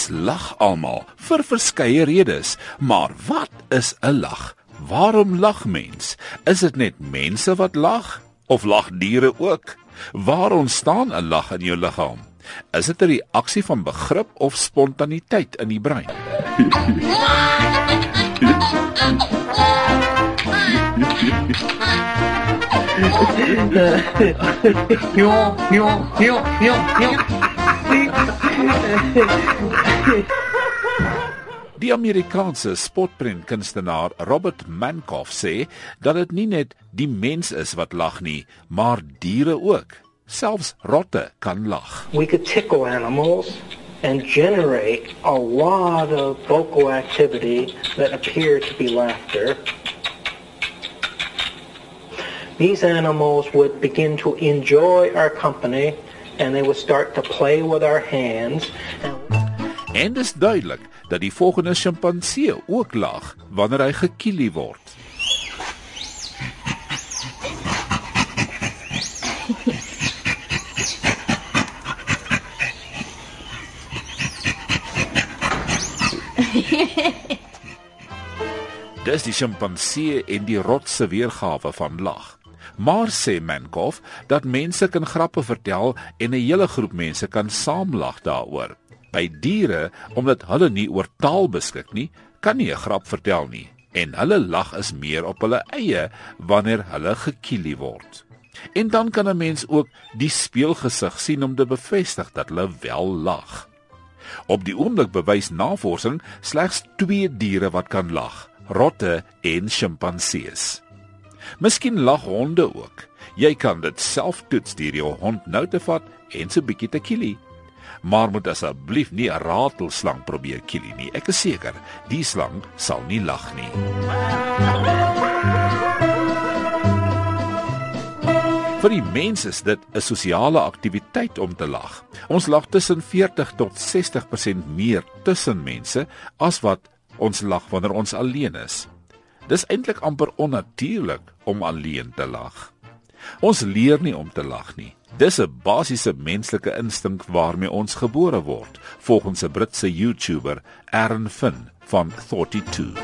Ons lag almal vir verskeie redes, maar wat is 'n lag? Waarom lag mens? Is dit net mense wat lag of lag diere ook? Waar ontstaan 'n lag in jou liggaam? Is dit 'n reaksie van begrip of spontaniteit in die brein? Jo, jo, jo, jo, jo. Die Amerikaanse spotprentkunstenaar Robert Mankoff sê dat dit nie net die mens is wat lag nie, maar diere ook. Selfs rotte kan lag. We could tickle animals and generate a lot of vocal activity that appeared to be laughter. These animals would begin to enjoy our company and they would start to play with our hands. And En dit is duidelik dat die volgende sjimpansee ook lag wanneer hy gekielie word. Dis die sjimpansee en die rotse weergawe van lag. Maar sê Mankoff dat mense kan grappe vertel en 'n hele groep mense kan saamlag daaroor. By diere, omdat hulle nie oor taal beskik nie, kan nie 'n grap vertel nie en hulle lag is meer op hulle eie wanneer hulle gekielie word. En dan kan 'n mens ook die speelgesig sien om te bevestig dat hulle wel lag. Op die oomblik bewys navorsing slegs 2 diere wat kan lag: rotte en sjimpansees. Miskien lag honde ook. Jy kan dit self toets deur jou hond nou te vat en so 'n bietjie te kielie. Maar moet asseblief nie 'n ratelslang probeer kielie nie. Ek is seker, die slang sal nie lag nie. Vir die mens is dit 'n sosiale aktiwiteit om te lag. Ons lag tussen 40 tot 60% meer tussen mense as wat ons lag wanneer ons alleen is. Dis eintlik amper onnatuurlik om alleen te lag. Ons leer nie om te lag nie. Dis 'n basiese menslike instink waarmee ons gebore word, volgens 'n Britse YouTuber, Aaron Finn van 42.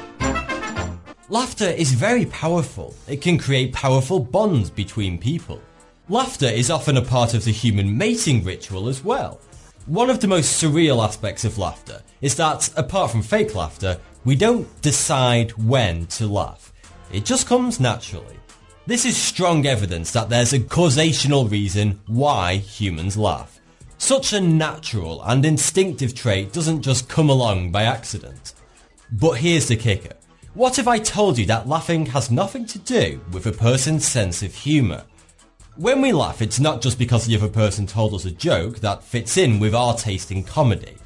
Laughter is very powerful. It can create powerful bonds between people. Laughter is often a part of the human mating ritual as well. One of the most surreal aspects of laughter is that, apart from fake laughter, we don't decide when to laugh. It just comes naturally. This is strong evidence that there's a causational reason why humans laugh. Such a natural and instinctive trait doesn't just come along by accident. But here's the kicker. What if I told you that laughing has nothing to do with a person's sense of humour? When we laugh, it's not just because the other person told us a joke that fits in with our taste in comedy.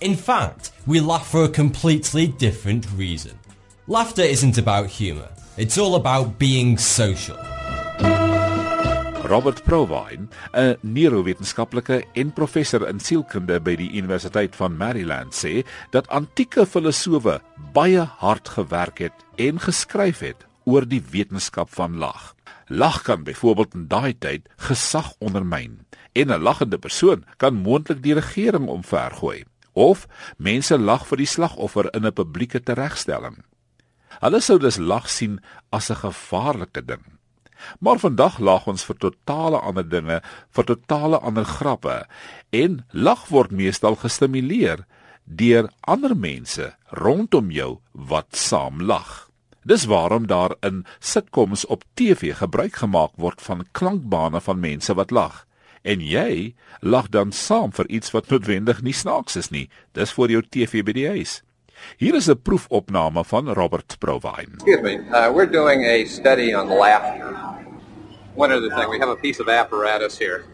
In fact, we laugh for a completely different reason. Laughter isn't about humour. It's all about being social. Robert Provine, 'n neurowetenskaplike en professor in sielkunde by die Universiteit van Maryland, sê dat antieke filosowe baie hard gewerk het en geskryf het oor die wetenskap van lag. Lag kan byvoorbeeld in daai tyd gesag ondermyn en 'n lagende persoon kan moontlik die regering omvergooi of mense lag vir die slagoffer in 'n publieke teregstelling. Hulle sou dus lag sien as 'n gevaarlike ding. Maar vandag lag ons vir totale ander dinge, vir totale ander grappe en lag word meestal gestimuleer deur ander mense rondom jou wat saam lag. Dis waarom daar in sitcoms op TV gebruik gemaak word van klankbane van mense wat lag. En jy lag dan saam vir iets wat noodwendig nie snaaks is nie. Dis vir jou TV by die huis. Hier is 'n proefopname van Robert Provine. Excuse me. Uh, we're doing a study on laughter. One other thing, we have a piece of apparatus here.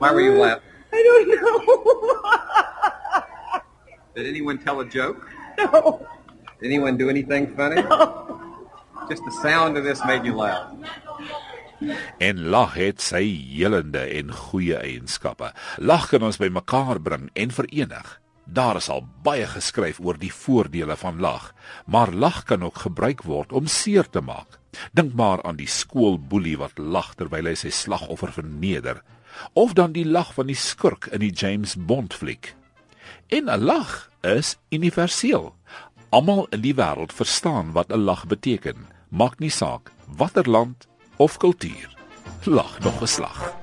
Why were you laughing? I don't know. Did anyone tell a joke? no. Did anyone do anything funny? No. Just the sound of this made you laugh. En lag het sy helende en goeie eienskappe. Lag kan ons bymekaar bring en verenig. Daar is al baie geskryf oor die voordele van lag, maar lag kan ook gebruik word om seer te maak. Dink maar aan die skoolboelie wat lag terwyl hy sy slagoffer verneder, of dan die lag van die skurk in die James Bond fliek. En 'n lag is universeel. Almal in die wêreld verstaan wat 'n lag beteken. Maak nie saak watter land of kultuur. Lag nog geslag.